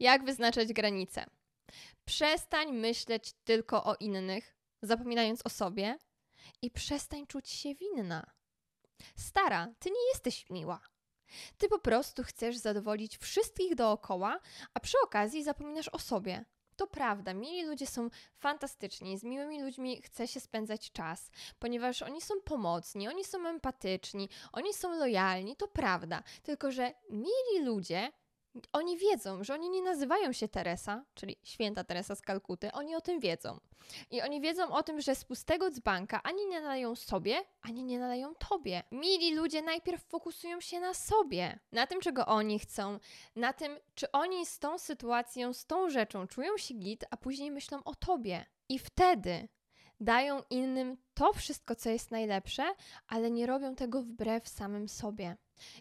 jak wyznaczać granice. Przestań myśleć tylko o innych, zapominając o sobie, i przestań czuć się winna. Stara, ty nie jesteś miła. Ty po prostu chcesz zadowolić wszystkich dookoła, a przy okazji zapominasz o sobie. To prawda, mili ludzie są fantastyczni, z miłymi ludźmi chce się spędzać czas, ponieważ oni są pomocni, oni są empatyczni, oni są lojalni, to prawda. Tylko, że mili ludzie oni wiedzą, że oni nie nazywają się Teresa, czyli święta Teresa z Kalkuty, oni o tym wiedzą. I oni wiedzą o tym, że z pustego dzbanka ani nie nadają sobie, ani nie nadają tobie. Mili ludzie najpierw fokusują się na sobie, na tym, czego oni chcą, na tym, czy oni z tą sytuacją, z tą rzeczą czują się git, a później myślą o tobie. I wtedy dają innym to wszystko, co jest najlepsze, ale nie robią tego wbrew samym sobie.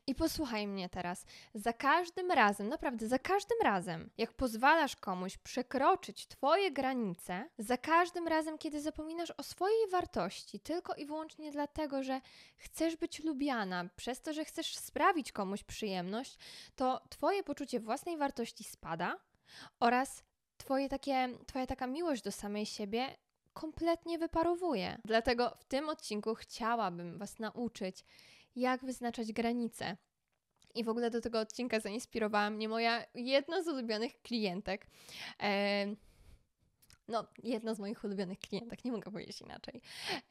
I posłuchaj mnie teraz. Za każdym razem, naprawdę za każdym razem, jak pozwalasz komuś przekroczyć Twoje granice, za każdym razem, kiedy zapominasz o swojej wartości, tylko i wyłącznie dlatego, że chcesz być lubiana, przez to, że chcesz sprawić komuś przyjemność, to Twoje poczucie własnej wartości spada oraz twoje takie, Twoja taka miłość do samej siebie kompletnie wyparowuje. Dlatego w tym odcinku chciałabym Was nauczyć, jak wyznaczać granice. I w ogóle do tego odcinka zainspirowała mnie moja jedna z ulubionych klientek. No, jedna z moich ulubionych klientek, nie mogę powiedzieć inaczej.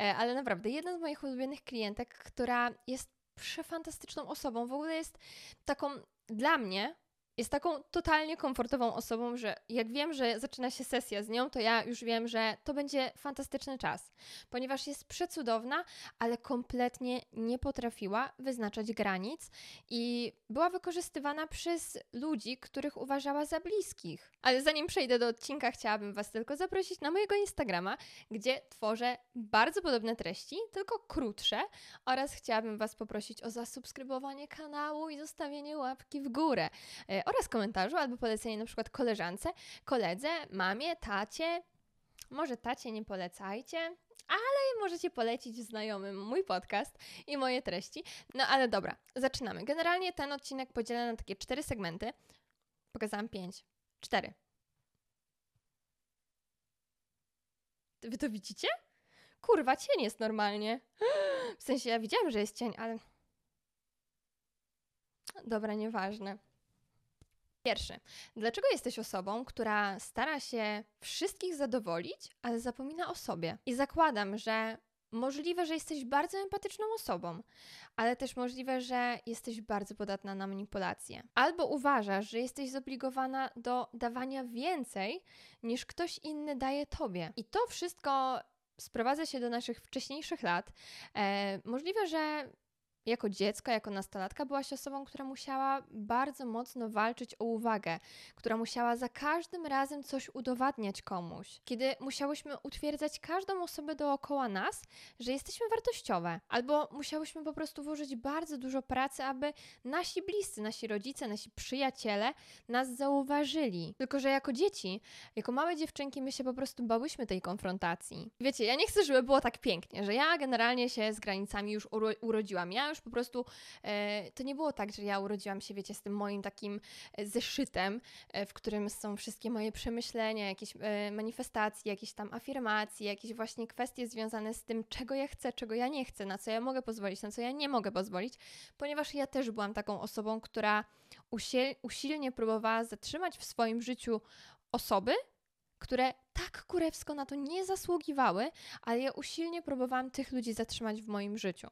E, ale naprawdę, jedna z moich ulubionych klientek, która jest przefantastyczną osobą, w ogóle jest taką dla mnie jest taką totalnie komfortową osobą, że jak wiem, że zaczyna się sesja z nią, to ja już wiem, że to będzie fantastyczny czas, ponieważ jest przecudowna, ale kompletnie nie potrafiła wyznaczać granic i była wykorzystywana przez ludzi, których uważała za bliskich. Ale zanim przejdę do odcinka, chciałabym Was tylko zaprosić na mojego Instagrama, gdzie tworzę bardzo podobne treści, tylko krótsze, oraz chciałabym Was poprosić o zasubskrybowanie kanału i zostawienie łapki w górę e, oraz komentarzu albo polecenie na przykład koleżance, koledze, mamie, tacie. Może tacie nie polecajcie, ale możecie polecić znajomym mój podcast i moje treści. No ale dobra, zaczynamy. Generalnie ten odcinek podzielę na takie cztery segmenty. Pokazałam pięć. Cztery. Wy to widzicie? Kurwa, cień jest normalnie. W sensie ja widziałam, że jest cień, ale. Dobra, nieważne. Pierwszy. Dlaczego jesteś osobą, która stara się wszystkich zadowolić, ale zapomina o sobie? I zakładam, że możliwe, że jesteś bardzo empatyczną osobą, ale też możliwe, że jesteś bardzo podatna na manipulacje. Albo uważasz, że jesteś zobligowana do dawania więcej niż ktoś inny daje tobie. I to wszystko sprowadza się do naszych wcześniejszych lat. E, możliwe, że jako dziecko, jako nastolatka byłaś osobą, która musiała bardzo mocno walczyć o uwagę, która musiała za każdym razem coś udowadniać komuś. Kiedy musiałyśmy utwierdzać każdą osobę dookoła nas, że jesteśmy wartościowe, albo musiałyśmy po prostu włożyć bardzo dużo pracy, aby nasi bliscy, nasi rodzice, nasi przyjaciele nas zauważyli. Tylko, że jako dzieci, jako małe dziewczynki, my się po prostu bałyśmy tej konfrontacji. Wiecie, ja nie chcę, żeby było tak pięknie, że ja generalnie się z granicami już uro urodziłam. Ja już po prostu e, to nie było tak, że ja urodziłam się, wiecie, z tym moim takim e, zeszytem, e, w którym są wszystkie moje przemyślenia, jakieś manifestacje, jakieś tam afirmacje, jakieś właśnie kwestie związane z tym, czego ja chcę, czego ja nie chcę, na co ja mogę pozwolić, na co ja nie mogę pozwolić, ponieważ ja też byłam taką osobą, która usil usilnie próbowała zatrzymać w swoim życiu osoby, które tak kurewsko na to nie zasługiwały, ale ja usilnie próbowałam tych ludzi zatrzymać w moim życiu.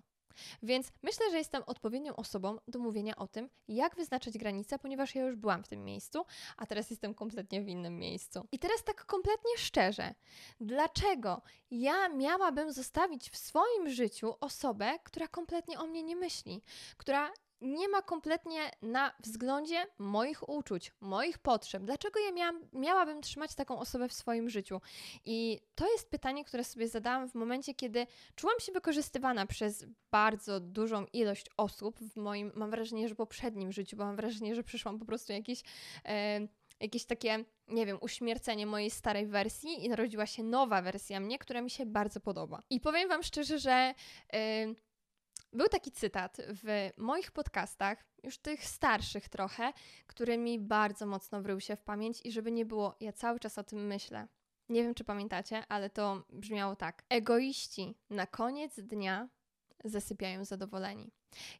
Więc myślę, że jestem odpowiednią osobą do mówienia o tym, jak wyznaczyć granice, ponieważ ja już byłam w tym miejscu, a teraz jestem kompletnie w innym miejscu. I teraz tak kompletnie szczerze, dlaczego ja miałabym zostawić w swoim życiu osobę, która kompletnie o mnie nie myśli, która nie ma kompletnie na względzie moich uczuć, moich potrzeb. Dlaczego ja miałam, miałabym trzymać taką osobę w swoim życiu? I to jest pytanie, które sobie zadałam w momencie, kiedy czułam się wykorzystywana przez bardzo dużą ilość osób w moim, mam wrażenie, że poprzednim życiu, bo mam wrażenie, że przyszłam po prostu jakieś. E, jakieś takie, nie wiem, uśmiercenie mojej starej wersji i narodziła się nowa wersja mnie, która mi się bardzo podoba. I powiem Wam szczerze, że yy, Był taki cytat w moich podcastach, już tych starszych trochę, który mi bardzo mocno wrył się w pamięć i żeby nie było, ja cały czas o tym myślę. Nie wiem, czy pamiętacie, ale to brzmiało tak. Egoiści na koniec dnia zasypiają zadowoleni.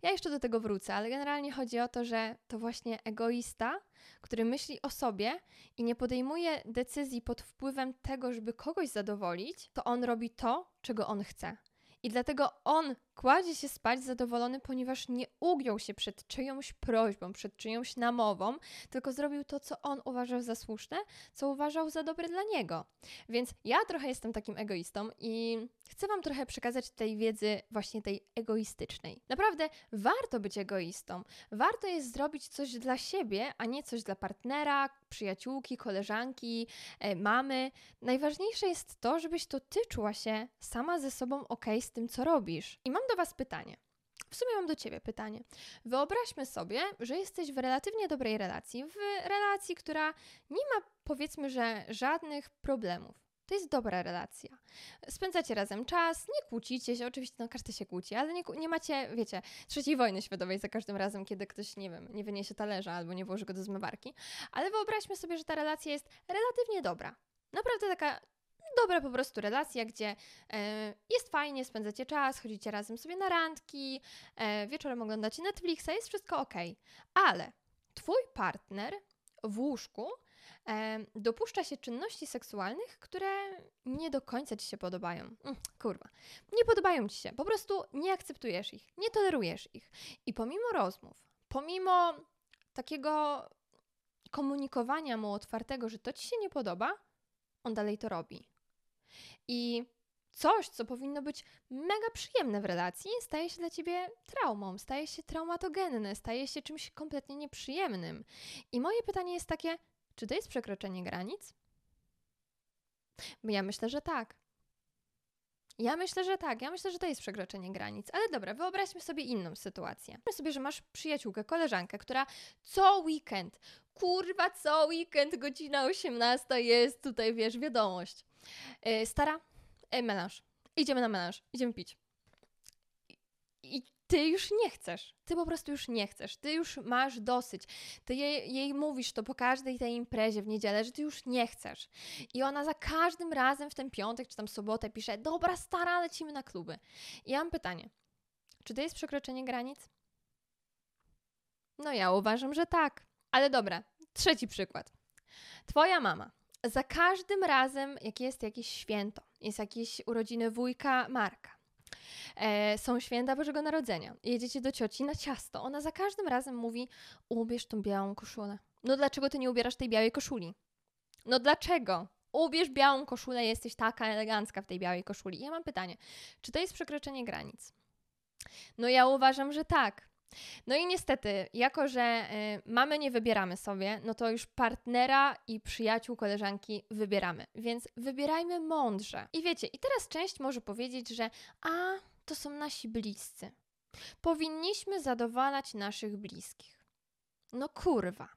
Ja jeszcze do tego wrócę, ale generalnie chodzi o to, że to właśnie egoista, który myśli o sobie i nie podejmuje decyzji pod wpływem tego, żeby kogoś zadowolić, to on robi to, czego on chce. I dlatego on kładzie się spać zadowolony, ponieważ nie ugiął się przed czyjąś prośbą, przed czyjąś namową, tylko zrobił to, co on uważał za słuszne, co uważał za dobre dla niego. Więc ja trochę jestem takim egoistą i chcę Wam trochę przekazać tej wiedzy, właśnie tej egoistycznej. Naprawdę warto być egoistą. Warto jest zrobić coś dla siebie, a nie coś dla partnera, przyjaciółki, koleżanki, e, mamy. Najważniejsze jest to, żebyś to ty czuła się sama ze sobą ok z tym, co robisz. I mam do Was pytanie. W sumie mam do Ciebie pytanie. Wyobraźmy sobie, że jesteś w relatywnie dobrej relacji, w relacji, która nie ma powiedzmy, że żadnych problemów. To jest dobra relacja. Spędzacie razem czas, nie kłócicie się, oczywiście no każdy się kłóci, ale nie, nie macie, wiecie, trzeciej wojny światowej za każdym razem, kiedy ktoś, nie wiem, nie wyniesie talerza albo nie włoży go do zmywarki. Ale wyobraźmy sobie, że ta relacja jest relatywnie dobra. Naprawdę taka dobra po prostu relacja, gdzie e, jest fajnie, spędzacie czas, chodzicie razem sobie na randki, e, wieczorem oglądacie Netflixa, jest wszystko ok. Ale twój partner w łóżku e, dopuszcza się czynności seksualnych, które nie do końca ci się podobają. Mm, kurwa. Nie podobają ci się. Po prostu nie akceptujesz ich, nie tolerujesz ich. I pomimo rozmów, pomimo takiego komunikowania mu otwartego, że to ci się nie podoba, on dalej to robi. I coś, co powinno być mega przyjemne w relacji, staje się dla ciebie traumą, staje się traumatogenne, staje się czymś kompletnie nieprzyjemnym. I moje pytanie jest takie: czy to jest przekroczenie granic? Ja myślę, że tak. Ja myślę, że tak. Ja myślę, że to jest przekroczenie granic. Ale dobra, wyobraźmy sobie inną sytuację. Wyobraźmy sobie, że masz przyjaciółkę, koleżankę, która co weekend, kurwa, co weekend, godzina 18 jest tutaj, wiesz, wiadomość. Yy, stara, yy. Idziemy na melanż, idziemy pić. I ty już nie chcesz. Ty po prostu już nie chcesz. Ty już masz dosyć. Ty jej, jej, mówisz to po każdej tej imprezie w niedzielę, że ty już nie chcesz. I ona za każdym razem w ten piątek czy tam sobotę pisze: Dobra, stara, lecimy na kluby. I ja mam pytanie: czy to jest przekroczenie granic? No ja uważam, że tak. Ale dobra, trzeci przykład. Twoja mama za każdym razem, jak jest jakieś święto, jest jakieś urodziny wujka Marka, e, są święta Bożego Narodzenia, jedziecie do cioci na ciasto, ona za każdym razem mówi: Ubierz tą białą koszulę. No dlaczego ty nie ubierasz tej białej koszuli? No dlaczego? Ubierz białą koszulę, jesteś taka elegancka w tej białej koszuli. I ja mam pytanie: czy to jest przekroczenie granic? No ja uważam, że tak. No i niestety, jako że y, mamy nie wybieramy sobie, no to już partnera i przyjaciół, koleżanki wybieramy. Więc wybierajmy mądrze. I wiecie, i teraz część może powiedzieć, że a, to są nasi bliscy. Powinniśmy zadowalać naszych bliskich. No kurwa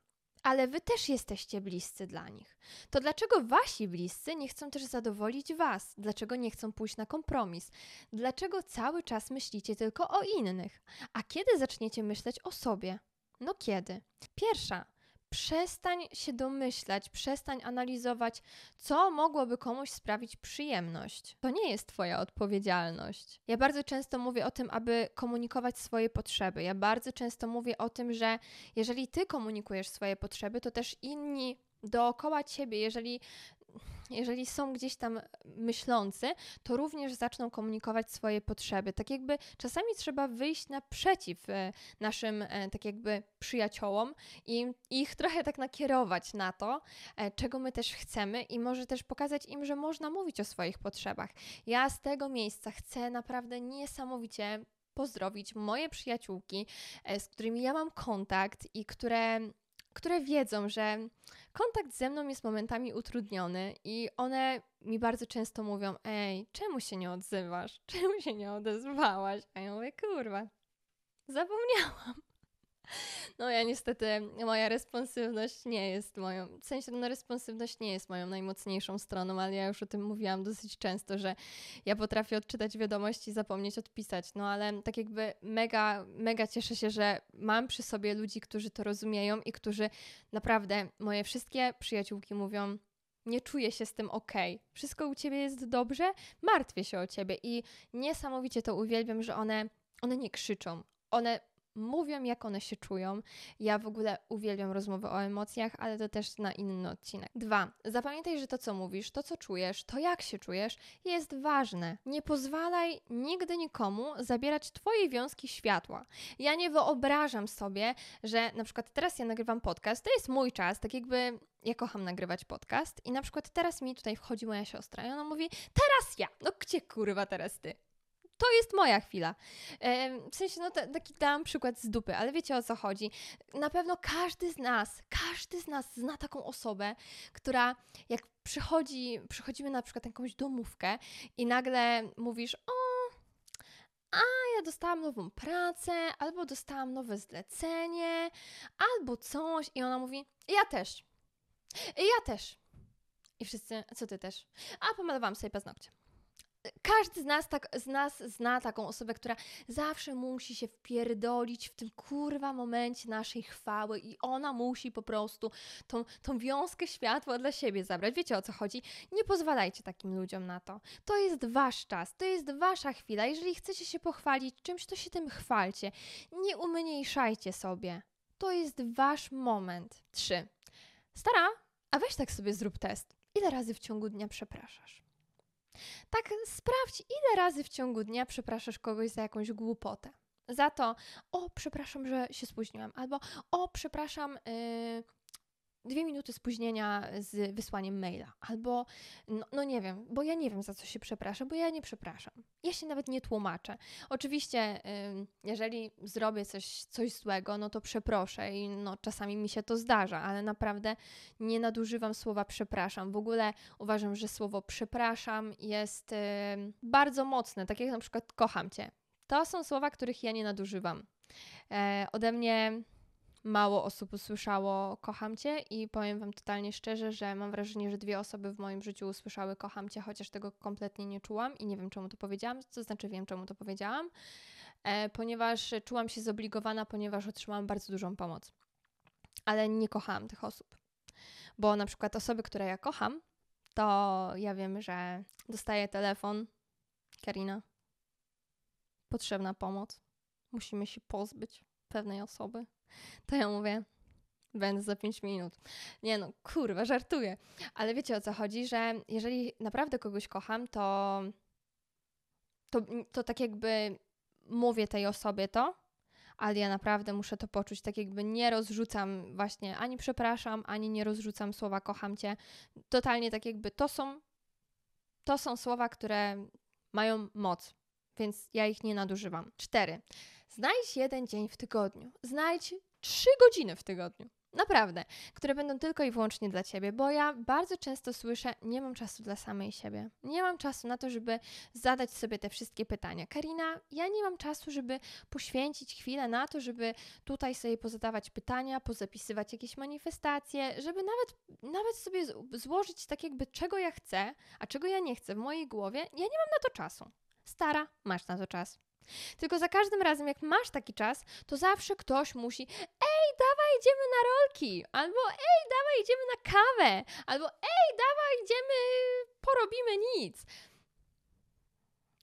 ale wy też jesteście bliscy dla nich. To dlaczego wasi bliscy nie chcą też zadowolić was? Dlaczego nie chcą pójść na kompromis? Dlaczego cały czas myślicie tylko o innych? A kiedy zaczniecie myśleć o sobie? No kiedy? Pierwsza, przestań się domyślać, przestań analizować, co mogłoby komuś sprawić przyjemność. To nie jest Twoja odpowiedzialność. Ja bardzo często mówię o tym, aby komunikować swoje potrzeby. Ja bardzo często mówię o tym, że jeżeli Ty komunikujesz swoje potrzeby, to też inni dookoła ciebie, jeżeli jeżeli są gdzieś tam myślący, to również zaczną komunikować swoje potrzeby. Tak jakby czasami trzeba wyjść naprzeciw e, naszym e, tak jakby przyjaciołom i ich trochę tak nakierować na to, e, czego my też chcemy i może też pokazać im, że można mówić o swoich potrzebach. Ja z tego miejsca chcę naprawdę niesamowicie pozdrowić moje przyjaciółki, z którymi ja mam kontakt i które które wiedzą, że kontakt ze mną jest momentami utrudniony i one mi bardzo często mówią: Ej, czemu się nie odzywasz? Czemu się nie odezwałaś? A ja mówię: Kurwa, zapomniałam. No ja niestety, moja responsywność nie jest moją, w sensie no responsywność nie jest moją najmocniejszą stroną, ale ja już o tym mówiłam dosyć często, że ja potrafię odczytać wiadomości i zapomnieć odpisać, no ale tak jakby mega, mega cieszę się, że mam przy sobie ludzi, którzy to rozumieją i którzy naprawdę, moje wszystkie przyjaciółki mówią, nie czuję się z tym ok. Wszystko u ciebie jest dobrze, martwię się o ciebie i niesamowicie to uwielbiam, że one, one nie krzyczą. One mówią, jak one się czują. Ja w ogóle uwielbiam rozmowy o emocjach, ale to też na inny odcinek. Dwa, zapamiętaj, że to, co mówisz, to, co czujesz, to, jak się czujesz, jest ważne. Nie pozwalaj nigdy nikomu zabierać Twojej wiązki światła. Ja nie wyobrażam sobie, że na przykład teraz ja nagrywam podcast, to jest mój czas, tak jakby ja kocham nagrywać podcast i na przykład teraz mi tutaj wchodzi moja siostra i ona mówi, teraz ja, no gdzie kurwa teraz ty? To jest moja chwila. W sensie, no taki dam przykład z dupy, ale wiecie o co chodzi. Na pewno każdy z nas, każdy z nas zna taką osobę, która jak przychodzi, przychodzimy na przykład na jakąś domówkę i nagle mówisz, o, a ja dostałam nową pracę, albo dostałam nowe zlecenie, albo coś i ona mówi, ja też, ja też. I wszyscy, co ty też? A pomalowałam sobie paznokcie każdy z nas, tak, z nas zna taką osobę, która zawsze musi się wpierdolić w tym kurwa momencie naszej chwały i ona musi po prostu tą, tą wiązkę światła dla siebie zabrać. Wiecie o co chodzi? Nie pozwalajcie takim ludziom na to. To jest wasz czas, to jest wasza chwila. Jeżeli chcecie się pochwalić czymś, to się tym chwalcie. Nie umniejszajcie sobie. To jest wasz moment. Trzy. Stara, a weź tak sobie zrób test. Ile razy w ciągu dnia przepraszasz? Tak sprawdź, ile razy w ciągu dnia przepraszasz kogoś za jakąś głupotę. Za to, o, przepraszam, że się spóźniłam, albo o, przepraszam, yy, dwie minuty spóźnienia z wysłaniem maila, albo no, no, nie wiem, bo ja nie wiem za co się przepraszam, bo ja nie przepraszam. Ja się nawet nie tłumaczę. Oczywiście, jeżeli zrobię coś, coś złego, no to przeproszę i no, czasami mi się to zdarza, ale naprawdę nie nadużywam słowa przepraszam. W ogóle uważam, że słowo przepraszam jest bardzo mocne, tak jak na przykład kocham cię. To są słowa, których ja nie nadużywam. E, ode mnie mało osób usłyszało kocham cię i powiem wam totalnie szczerze, że mam wrażenie, że dwie osoby w moim życiu usłyszały kocham cię, chociaż tego kompletnie nie czułam i nie wiem czemu to powiedziałam, to znaczy wiem czemu to powiedziałam, e, ponieważ czułam się zobligowana, ponieważ otrzymałam bardzo dużą pomoc. Ale nie kochałam tych osób. Bo na przykład osoby, które ja kocham, to ja wiem, że dostaję telefon, Karina, potrzebna pomoc, musimy się pozbyć pewnej osoby to ja mówię, będę za 5 minut. Nie no, kurwa, żartuję. Ale wiecie o co chodzi, że jeżeli naprawdę kogoś kocham, to, to, to tak jakby mówię tej osobie to, ale ja naprawdę muszę to poczuć, tak jakby nie rozrzucam właśnie, ani przepraszam, ani nie rozrzucam słowa kocham cię. Totalnie tak jakby to są, to są słowa, które mają moc, więc ja ich nie nadużywam. Cztery. Znajdź jeden dzień w tygodniu. Znajdź trzy godziny w tygodniu. Naprawdę, które będą tylko i wyłącznie dla ciebie, bo ja bardzo często słyszę: Nie mam czasu dla samej siebie. Nie mam czasu na to, żeby zadać sobie te wszystkie pytania. Karina, ja nie mam czasu, żeby poświęcić chwilę na to, żeby tutaj sobie pozadawać pytania, pozapisywać jakieś manifestacje, żeby nawet, nawet sobie złożyć tak, jakby czego ja chcę, a czego ja nie chcę w mojej głowie. Ja nie mam na to czasu. Stara, masz na to czas. Tylko za każdym razem, jak masz taki czas, to zawsze ktoś musi, ej, dawaj, idziemy na rolki, albo ej, dawaj, idziemy na kawę, albo ej, dawaj, idziemy, porobimy nic.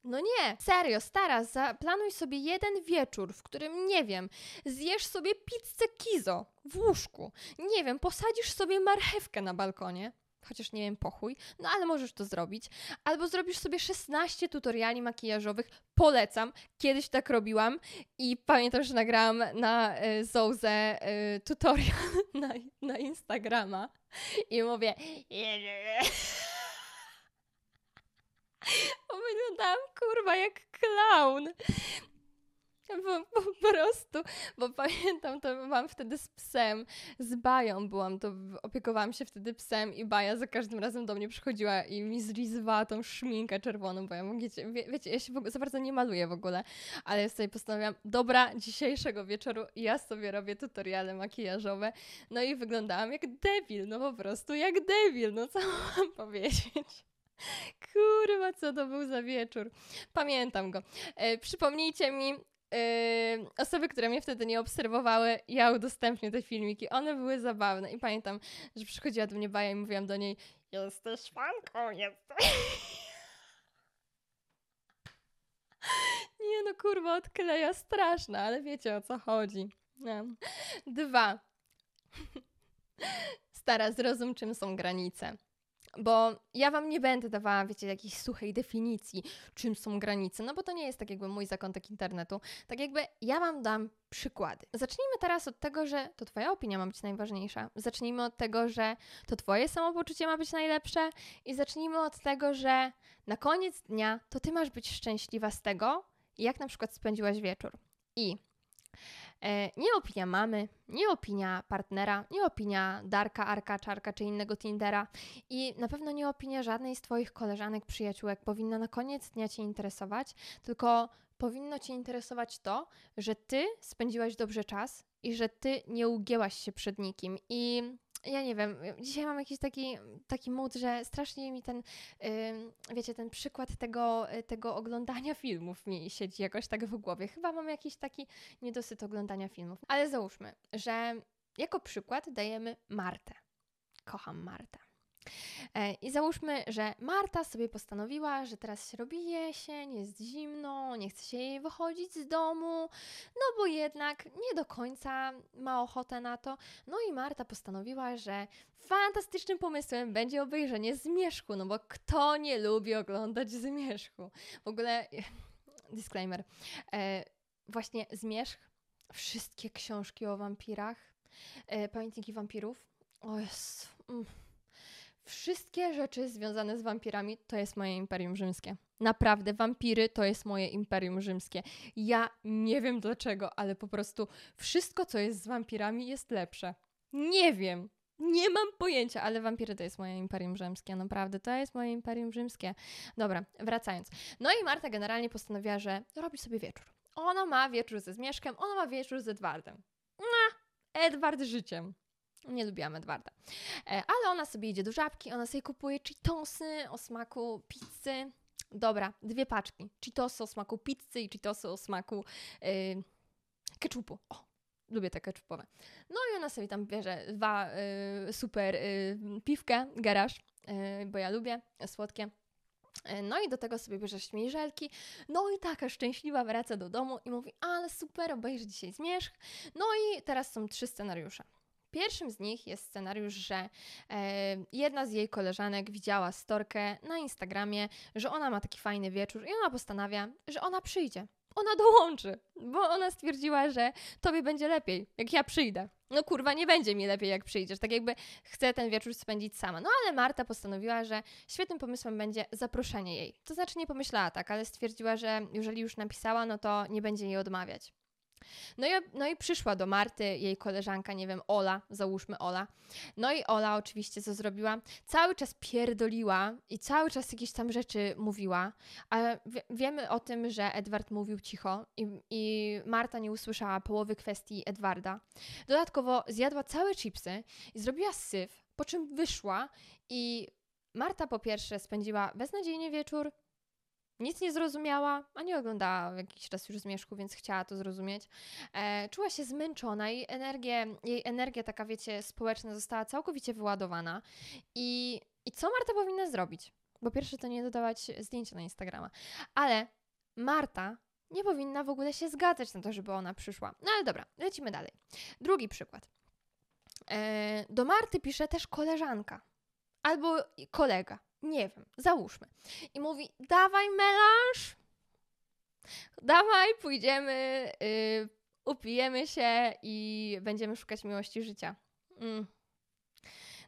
No nie, serio, stara, zaplanuj sobie jeden wieczór, w którym, nie wiem, zjesz sobie pizzę kizo w łóżku, nie wiem, posadzisz sobie marchewkę na balkonie, chociaż nie wiem, pochuj, no ale możesz to zrobić. Albo zrobisz sobie 16 tutoriali makijażowych, polecam. Kiedyś tak robiłam i pamiętam, że nagrałam na y, y, tutorial na, na Instagrama i mówię Wyglądałam kurwa jak clown. Bo po prostu, bo pamiętam, to byłam wtedy z psem, z Bają byłam, to opiekowałam się wtedy psem i Baja za każdym razem do mnie przychodziła i mi zlizywała tą szminkę czerwoną, bo ja wiecie, wie, wiecie ja się ogóle, za bardzo nie maluję w ogóle, ale ja sobie postanowiłam, dobra, dzisiejszego wieczoru ja sobie robię tutoriale makijażowe, no i wyglądałam jak debil, no po prostu jak debil, no co mam powiedzieć. Kurwa, co to był za wieczór. Pamiętam go. E, przypomnijcie mi, Osoby, które mnie wtedy nie obserwowały, ja udostępnię te filmiki. One były zabawne i pamiętam, że przychodziła do mnie Baja i mówiłam do niej jesteś fanką, jesteś... nie no, kurwa, odkleja straszna, ale wiecie o co chodzi. Dwa. Stara, zrozum, czym są granice. Bo ja wam nie będę dawała, wiecie, jakiejś suchej definicji, czym są granice, no bo to nie jest tak jakby mój zakątek internetu. Tak jakby ja wam dam przykłady. Zacznijmy teraz od tego, że to twoja opinia ma być najważniejsza. Zacznijmy od tego, że to twoje samopoczucie ma być najlepsze i zacznijmy od tego, że na koniec dnia to ty masz być szczęśliwa z tego, jak na przykład spędziłaś wieczór. I nie opinia mamy, nie opinia partnera, nie opinia Darka, Arka, Czarka czy innego Tindera i na pewno nie opinia żadnej z Twoich koleżanek, przyjaciółek. Powinna na koniec dnia Cię interesować, tylko powinno Cię interesować to, że Ty spędziłaś dobrze czas i że Ty nie ugięłaś się przed nikim. I ja nie wiem, dzisiaj mam jakiś taki, taki mood, że strasznie mi ten, yy, wiecie, ten przykład tego, tego oglądania filmów mi siedzi jakoś tak w głowie. Chyba mam jakiś taki niedosyt oglądania filmów. Ale załóżmy, że jako przykład dajemy Martę. Kocham Martę. E, I załóżmy, że Marta sobie postanowiła, że teraz się robi jesień, jest zimno, nie chce się jej wychodzić z domu, no bo jednak nie do końca ma ochotę na to. No i Marta postanowiła, że fantastycznym pomysłem będzie obejrzenie Zmierzchu, no bo kto nie lubi oglądać Zmierzchu? W ogóle, disclaimer, e, właśnie Zmierzch, wszystkie książki o wampirach, e, pamiętniki wampirów, o jest... Mm Wszystkie rzeczy związane z wampirami to jest moje imperium rzymskie. Naprawdę, wampiry to jest moje imperium rzymskie. Ja nie wiem dlaczego, ale po prostu wszystko, co jest z wampirami, jest lepsze. Nie wiem. Nie mam pojęcia, ale wampiry to jest moje imperium rzymskie. Naprawdę, to jest moje imperium rzymskie. Dobra, wracając. No i Marta generalnie postanowiła, że robi sobie wieczór. Ona ma wieczór ze Zmierzchem, ona ma wieczór z Edwardem. No, Edward życiem. Nie lubiłam Edwarda. E, ale ona sobie idzie do żabki, ona sobie kupuje cheetosy o smaku pizzy. Dobra, dwie paczki. Cheetosy o smaku pizzy i cheetosy o smaku yy, ketchupu. O, lubię te ketchupowe. No i ona sobie tam bierze dwa yy, super yy, piwkę, garaż, yy, bo ja lubię słodkie. E, no i do tego sobie bierze śmiejżelki. No i taka szczęśliwa wraca do domu i mówi, ale super, obejrzę dzisiaj zmierzch. No i teraz są trzy scenariusze. Pierwszym z nich jest scenariusz, że e, jedna z jej koleżanek widziała storkę na Instagramie, że ona ma taki fajny wieczór i ona postanawia, że ona przyjdzie. Ona dołączy, bo ona stwierdziła, że tobie będzie lepiej, jak ja przyjdę. No kurwa, nie będzie mi lepiej, jak przyjdziesz. Tak jakby chcę ten wieczór spędzić sama. No ale Marta postanowiła, że świetnym pomysłem będzie zaproszenie jej. To znaczy nie pomyślała tak, ale stwierdziła, że jeżeli już napisała, no to nie będzie jej odmawiać. No i, no i przyszła do Marty jej koleżanka, nie wiem, Ola, załóżmy Ola. No i Ola oczywiście co zrobiła? Cały czas pierdoliła i cały czas jakieś tam rzeczy mówiła, a wie, wiemy o tym, że Edward mówił cicho i, i Marta nie usłyszała połowy kwestii Edwarda. Dodatkowo zjadła całe chipsy i zrobiła syf, po czym wyszła i Marta po pierwsze spędziła beznadziejnie wieczór, nic nie zrozumiała, a nie oglądała jakiś czas już Zmierzchu, więc chciała to zrozumieć. E, czuła się zmęczona i energię, jej energia taka, wiecie, społeczna została całkowicie wyładowana. I, I co Marta powinna zrobić? Bo pierwsze to nie dodawać zdjęcia na Instagrama. Ale Marta nie powinna w ogóle się zgadzać na to, żeby ona przyszła. No ale dobra, lecimy dalej. Drugi przykład. E, do Marty pisze też koleżanka albo kolega nie wiem, załóżmy. I mówi, dawaj melanż, dawaj, pójdziemy, yy, upijemy się i będziemy szukać miłości życia. Mm.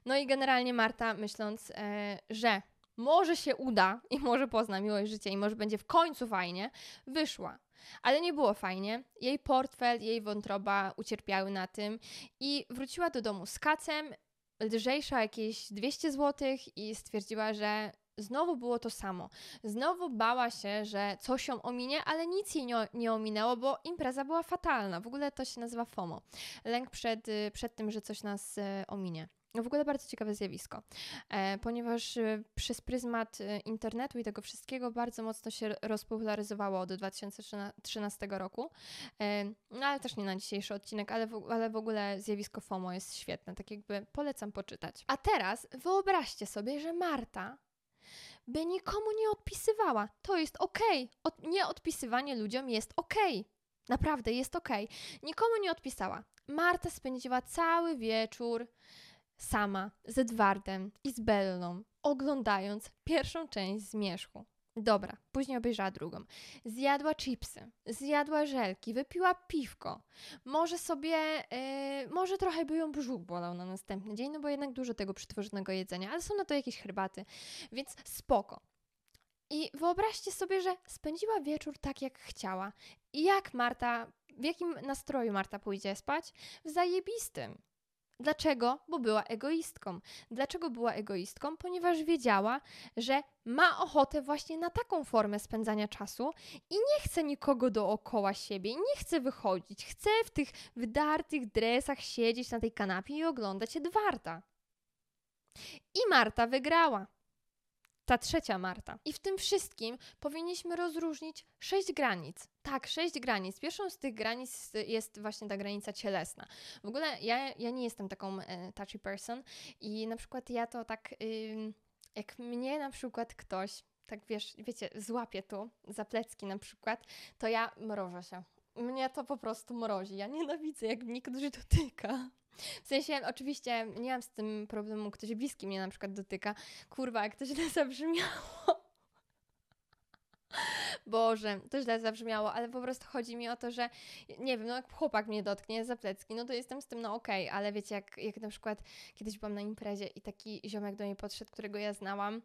No i generalnie Marta, myśląc, e, że może się uda i może pozna miłość życia i może będzie w końcu fajnie, wyszła. Ale nie było fajnie. Jej portfel, jej wątroba ucierpiały na tym i wróciła do domu z kacem, lżejsza jakieś 200 zł i stwierdziła, że znowu było to samo. Znowu bała się, że coś ją ominie, ale nic jej nie, nie ominęło, bo impreza była fatalna. W ogóle to się nazywa FOMO. Lęk przed, y, przed tym, że coś nas y, ominie. W ogóle bardzo ciekawe zjawisko, e, ponieważ e, przez pryzmat e, internetu i tego wszystkiego bardzo mocno się rozpopularyzowało od 2013 roku. No ale też nie na dzisiejszy odcinek, ale w, ale w ogóle zjawisko FOMO jest świetne, tak jakby polecam poczytać. A teraz wyobraźcie sobie, że Marta by nikomu nie odpisywała. To jest okej. Okay. Nieodpisywanie ludziom jest okej. Okay. Naprawdę jest okej. Okay. Nikomu nie odpisała. Marta spędziła cały wieczór sama z Edwardem i z Bellą, oglądając pierwszą część Zmierzchu. Dobra, później obejrzała drugą. Zjadła chipsy, zjadła żelki, wypiła piwko. Może sobie, yy, może trochę by ją brzuch bolał na następny dzień, no bo jednak dużo tego przetworzonego jedzenia, ale są na to jakieś herbaty, więc spoko. I wyobraźcie sobie, że spędziła wieczór tak, jak chciała. I jak Marta, w jakim nastroju Marta pójdzie spać? W zajebistym. Dlaczego? Bo była egoistką. Dlaczego była egoistką? Ponieważ wiedziała, że ma ochotę właśnie na taką formę spędzania czasu i nie chce nikogo dookoła siebie, nie chce wychodzić, chce w tych wydartych dresach siedzieć na tej kanapie i oglądać Edwarda. I Marta wygrała ta trzecia Marta. I w tym wszystkim powinniśmy rozróżnić sześć granic. Tak, sześć granic. Pierwszą z tych granic jest właśnie ta granica cielesna. W ogóle ja, ja nie jestem taką e, touchy person i na przykład ja to tak, jak mnie na przykład ktoś, tak wiesz, wiecie, złapie tu za plecki na przykład, to ja mrożę się. Mnie to po prostu mrozi. Ja nienawidzę, jak mnie ktoś dotyka. W sensie, oczywiście nie mam z tym problemu, ktoś bliski mnie na przykład dotyka. Kurwa, jak to źle zabrzmiało. Boże, to źle zabrzmiało, ale po prostu chodzi mi o to, że nie wiem, no jak chłopak mnie dotknie za plecki, no to jestem z tym no okej, okay, ale wiecie, jak, jak na przykład kiedyś byłam na imprezie i taki ziomek do mnie podszedł, którego ja znałam,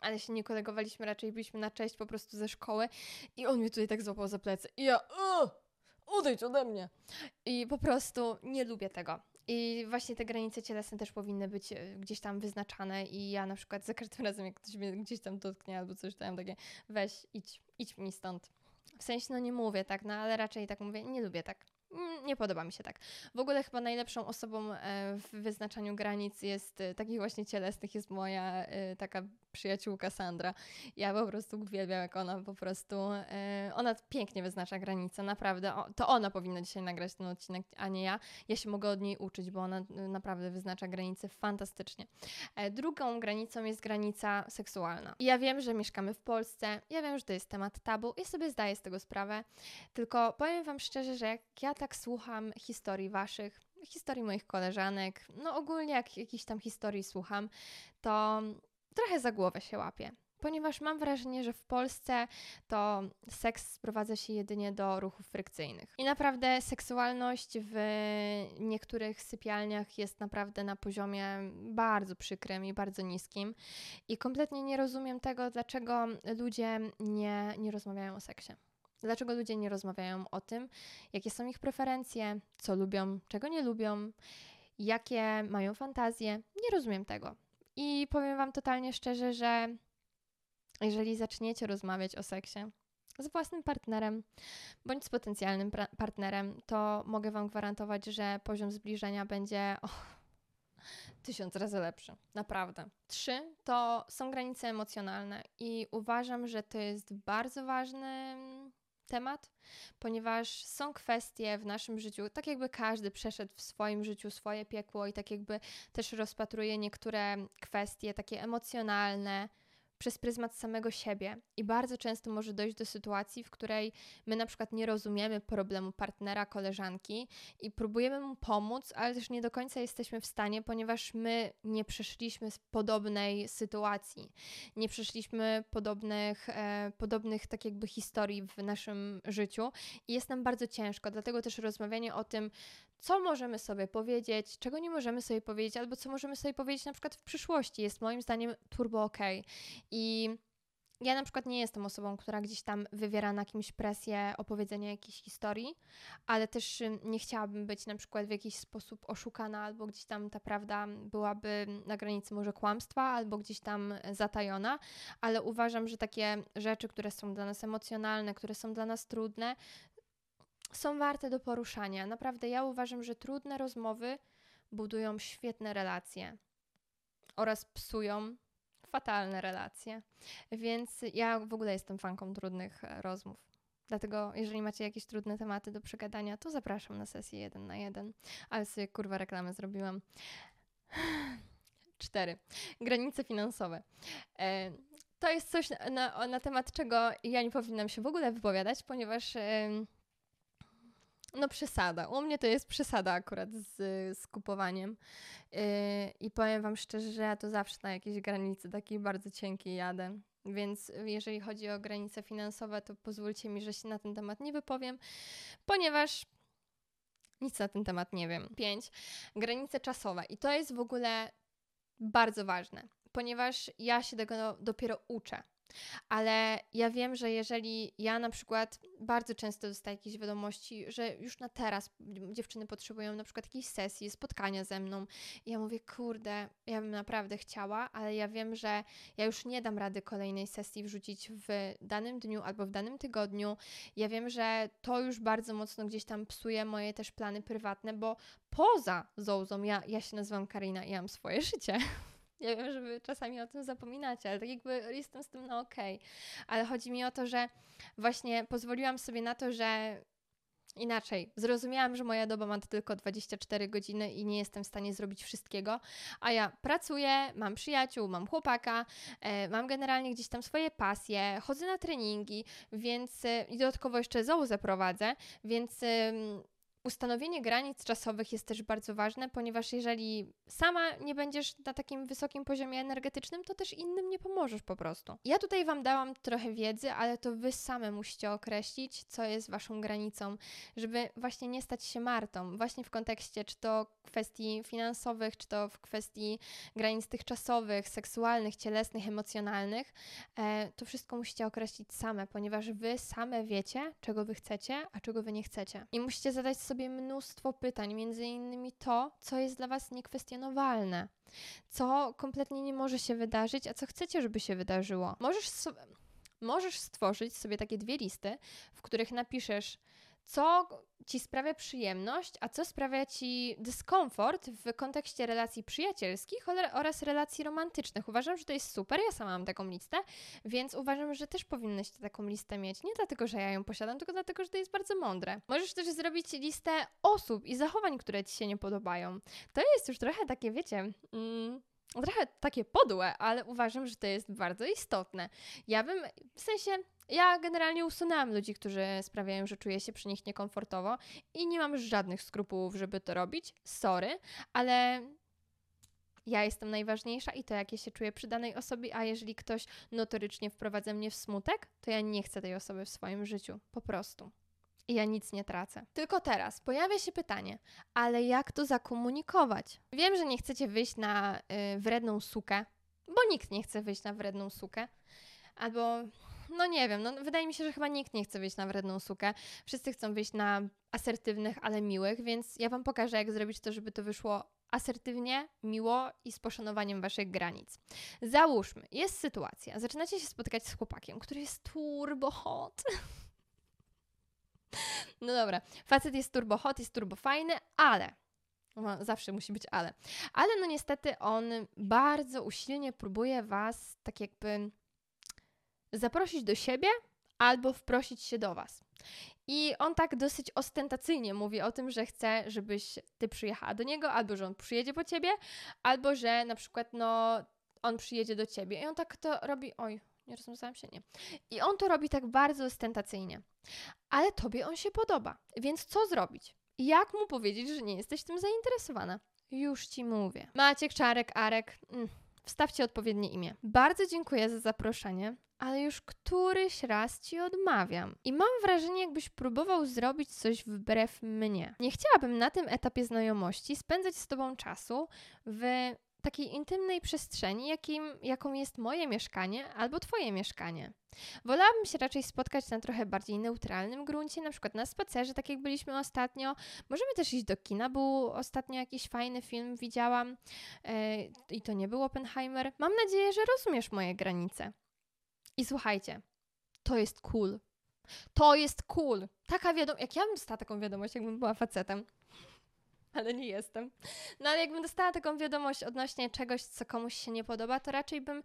ale się nie kolegowaliśmy, raczej byliśmy na cześć po prostu ze szkoły i on mnie tutaj tak złapał za plecy i ja, odejdź ode mnie. I po prostu nie lubię tego. I właśnie te granice cielesne też powinny być e, gdzieś tam wyznaczane i ja na przykład za każdym razem, jak ktoś mnie gdzieś tam dotknie albo coś tam takie, weź, idź, idź mi stąd. W sensie, no nie mówię tak, no ale raczej tak mówię, nie lubię tak. Mm, nie podoba mi się tak. W ogóle chyba najlepszą osobą e, w wyznaczaniu granic jest, e, takich właśnie cielesnych, jest moja taka przyjaciółka Sandra. Ja po prostu uwielbiam, jak ona po prostu, ona pięknie wyznacza granice, naprawdę. To ona powinna dzisiaj nagrać ten odcinek, a nie ja. Ja się mogę od niej uczyć, bo ona naprawdę wyznacza granice fantastycznie. E, drugą granicą jest granica seksualna. Ja wiem, że mieszkamy w Polsce, ja wiem, że to jest temat tabu i sobie zdaję z tego sprawę, tylko powiem Wam szczerze, że jak ja tak słucham historii Waszych, historii moich koleżanek, no ogólnie jak jakichś tam historii słucham, to trochę za głowę się łapię. Ponieważ mam wrażenie, że w Polsce to seks sprowadza się jedynie do ruchów frykcyjnych. I naprawdę seksualność w niektórych sypialniach jest naprawdę na poziomie bardzo przykrym i bardzo niskim. I kompletnie nie rozumiem tego, dlaczego ludzie nie, nie rozmawiają o seksie. Dlaczego ludzie nie rozmawiają o tym, jakie są ich preferencje, co lubią, czego nie lubią, jakie mają fantazje. Nie rozumiem tego. I powiem Wam totalnie szczerze, że jeżeli zaczniecie rozmawiać o seksie z własnym partnerem bądź z potencjalnym partnerem, to mogę Wam gwarantować, że poziom zbliżenia będzie oh, tysiąc razy lepszy. Naprawdę. Trzy to są granice emocjonalne i uważam, że to jest bardzo ważny temat, ponieważ są kwestie w naszym życiu, tak jakby każdy przeszedł w swoim życiu swoje piekło i tak jakby też rozpatruje niektóre kwestie takie emocjonalne, przez pryzmat samego siebie. I bardzo często może dojść do sytuacji, w której my na przykład nie rozumiemy problemu partnera, koleżanki i próbujemy mu pomóc, ale też nie do końca jesteśmy w stanie, ponieważ my nie przeszliśmy z podobnej sytuacji, nie przeszliśmy podobnych, e, podobnych tak jakby historii w naszym życiu i jest nam bardzo ciężko. Dlatego też rozmawianie o tym, co możemy sobie powiedzieć, czego nie możemy sobie powiedzieć, albo co możemy sobie powiedzieć na przykład w przyszłości, jest moim zdaniem turbo ok. I ja na przykład nie jestem osobą, która gdzieś tam wywiera na kimś presję opowiedzenia jakiejś historii, ale też nie chciałabym być na przykład w jakiś sposób oszukana, albo gdzieś tam ta prawda byłaby na granicy może kłamstwa, albo gdzieś tam zatajona, ale uważam, że takie rzeczy, które są dla nas emocjonalne, które są dla nas trudne, są warte do poruszania. Naprawdę ja uważam, że trudne rozmowy budują świetne relacje oraz psują fatalne relacje. Więc ja w ogóle jestem fanką trudnych e, rozmów. Dlatego, jeżeli macie jakieś trudne tematy do przegadania, to zapraszam na sesję jeden na jeden. Ale sobie kurwa reklamę zrobiłam. Cztery. Granice finansowe. E, to jest coś, na, na, na, temat czego ja nie powinnam się w ogóle wypowiadać, ponieważ no przesada. U mnie to jest przesada akurat z, z kupowaniem. Yy, I powiem Wam szczerze, że ja to zawsze na jakiejś granicy takiej bardzo cienkiej jadę. Więc jeżeli chodzi o granice finansowe, to pozwólcie mi, że się na ten temat nie wypowiem, ponieważ nic na ten temat nie wiem. Pięć. Granice czasowe. I to jest w ogóle bardzo ważne, ponieważ ja się tego dopiero uczę. Ale ja wiem, że jeżeli ja na przykład bardzo często dostaję jakieś wiadomości, że już na teraz dziewczyny potrzebują na przykład jakiejś sesji, spotkania ze mną, i ja mówię, kurde, ja bym naprawdę chciała, ale ja wiem, że ja już nie dam rady kolejnej sesji wrzucić w danym dniu albo w danym tygodniu. Ja wiem, że to już bardzo mocno gdzieś tam psuje moje też plany prywatne, bo poza Zołzą, ja, ja się nazywam Karina i ja mam swoje życie. Ja wiem, że wy czasami o tym zapominacie, ale tak jakby jestem z tym na okej. Okay. Ale chodzi mi o to, że właśnie pozwoliłam sobie na to, że Inaczej, zrozumiałam, że moja doba ma tylko 24 godziny i nie jestem w stanie zrobić wszystkiego, a ja pracuję, mam przyjaciół, mam chłopaka, e, mam generalnie gdzieś tam swoje pasje, chodzę na treningi, więc e, i dodatkowo jeszcze zołu zaprowadzę, więc ustanowienie granic czasowych jest też bardzo ważne, ponieważ jeżeli sama nie będziesz na takim wysokim poziomie energetycznym, to też innym nie pomożesz po prostu. Ja tutaj Wam dałam trochę wiedzy, ale to Wy same musicie określić, co jest Waszą granicą, żeby właśnie nie stać się martą, właśnie w kontekście czy to kwestii finansowych, czy to w kwestii granic tych czasowych, seksualnych, cielesnych, emocjonalnych. E, to wszystko musicie określić same, ponieważ Wy same wiecie, czego Wy chcecie, a czego Wy nie chcecie. I musicie zadać sobie sobie mnóstwo pytań, między innymi to, co jest dla Was niekwestionowalne, co kompletnie nie może się wydarzyć, a co chcecie, żeby się wydarzyło. Możesz, so możesz stworzyć sobie takie dwie listy, w których napiszesz, co ci sprawia przyjemność, a co sprawia ci dyskomfort w kontekście relacji przyjacielskich oraz relacji romantycznych. Uważam, że to jest super. Ja sama mam taką listę, więc uważam, że też powinnyście taką listę mieć. Nie dlatego, że ja ją posiadam, tylko dlatego, że to jest bardzo mądre. Możesz też zrobić listę osób i zachowań, które ci się nie podobają. To jest już trochę takie, wiecie. Mm, trochę takie podłe, ale uważam, że to jest bardzo istotne. Ja bym, w sensie, ja generalnie usunęłam ludzi, którzy sprawiają, że czuję się przy nich niekomfortowo i nie mam żadnych skrupułów, żeby to robić. Sorry, ale ja jestem najważniejsza i to, jak ja się czuję przy danej osobie, a jeżeli ktoś notorycznie wprowadza mnie w smutek, to ja nie chcę tej osoby w swoim życiu. Po prostu. I ja nic nie tracę. Tylko teraz pojawia się pytanie, ale jak to zakomunikować? Wiem, że nie chcecie wyjść na y, wredną sukę, bo nikt nie chce wyjść na wredną sukę. Albo no nie wiem, no wydaje mi się, że chyba nikt nie chce wyjść na wredną sukę. Wszyscy chcą wyjść na asertywnych, ale miłych, więc ja Wam pokażę, jak zrobić to, żeby to wyszło asertywnie, miło i z poszanowaniem Waszych granic. Załóżmy, jest sytuacja, zaczynacie się spotykać z chłopakiem, który jest turbo hot. No dobra, facet jest turbo hot, jest turbo fajny, ale no, zawsze musi być ale. Ale no niestety on bardzo usilnie próbuje was tak jakby zaprosić do siebie albo wprosić się do Was. I on tak dosyć ostentacyjnie mówi o tym, że chce, żebyś ty przyjechała do niego, albo że on przyjedzie po ciebie, albo że na przykład no on przyjedzie do ciebie. I on tak to robi. Oj, nie rozwiązałam się, nie. I on to robi tak bardzo ostentacyjnie. Ale tobie on się podoba. Więc co zrobić? Jak mu powiedzieć, że nie jesteś tym zainteresowana? Już ci mówię. Maciek, Czarek, Arek. Mm, wstawcie odpowiednie imię. Bardzo dziękuję za zaproszenie ale już któryś raz ci odmawiam. I mam wrażenie, jakbyś próbował zrobić coś wbrew mnie. Nie chciałabym na tym etapie znajomości spędzać z tobą czasu w takiej intymnej przestrzeni, jakim, jaką jest moje mieszkanie albo Twoje mieszkanie. Wolałabym się raczej spotkać na trochę bardziej neutralnym gruncie, na przykład na spacerze, tak jak byliśmy ostatnio. Możemy też iść do kina, był ostatnio jakiś fajny film, widziałam yy, i to nie był Oppenheimer. Mam nadzieję, że rozumiesz moje granice. I słuchajcie, to jest cool. To jest cool. Taka wiadomość, jak ja bym dostała taką wiadomość, jakbym była facetem ale nie jestem. No ale jakbym dostała taką wiadomość odnośnie czegoś, co komuś się nie podoba, to raczej bym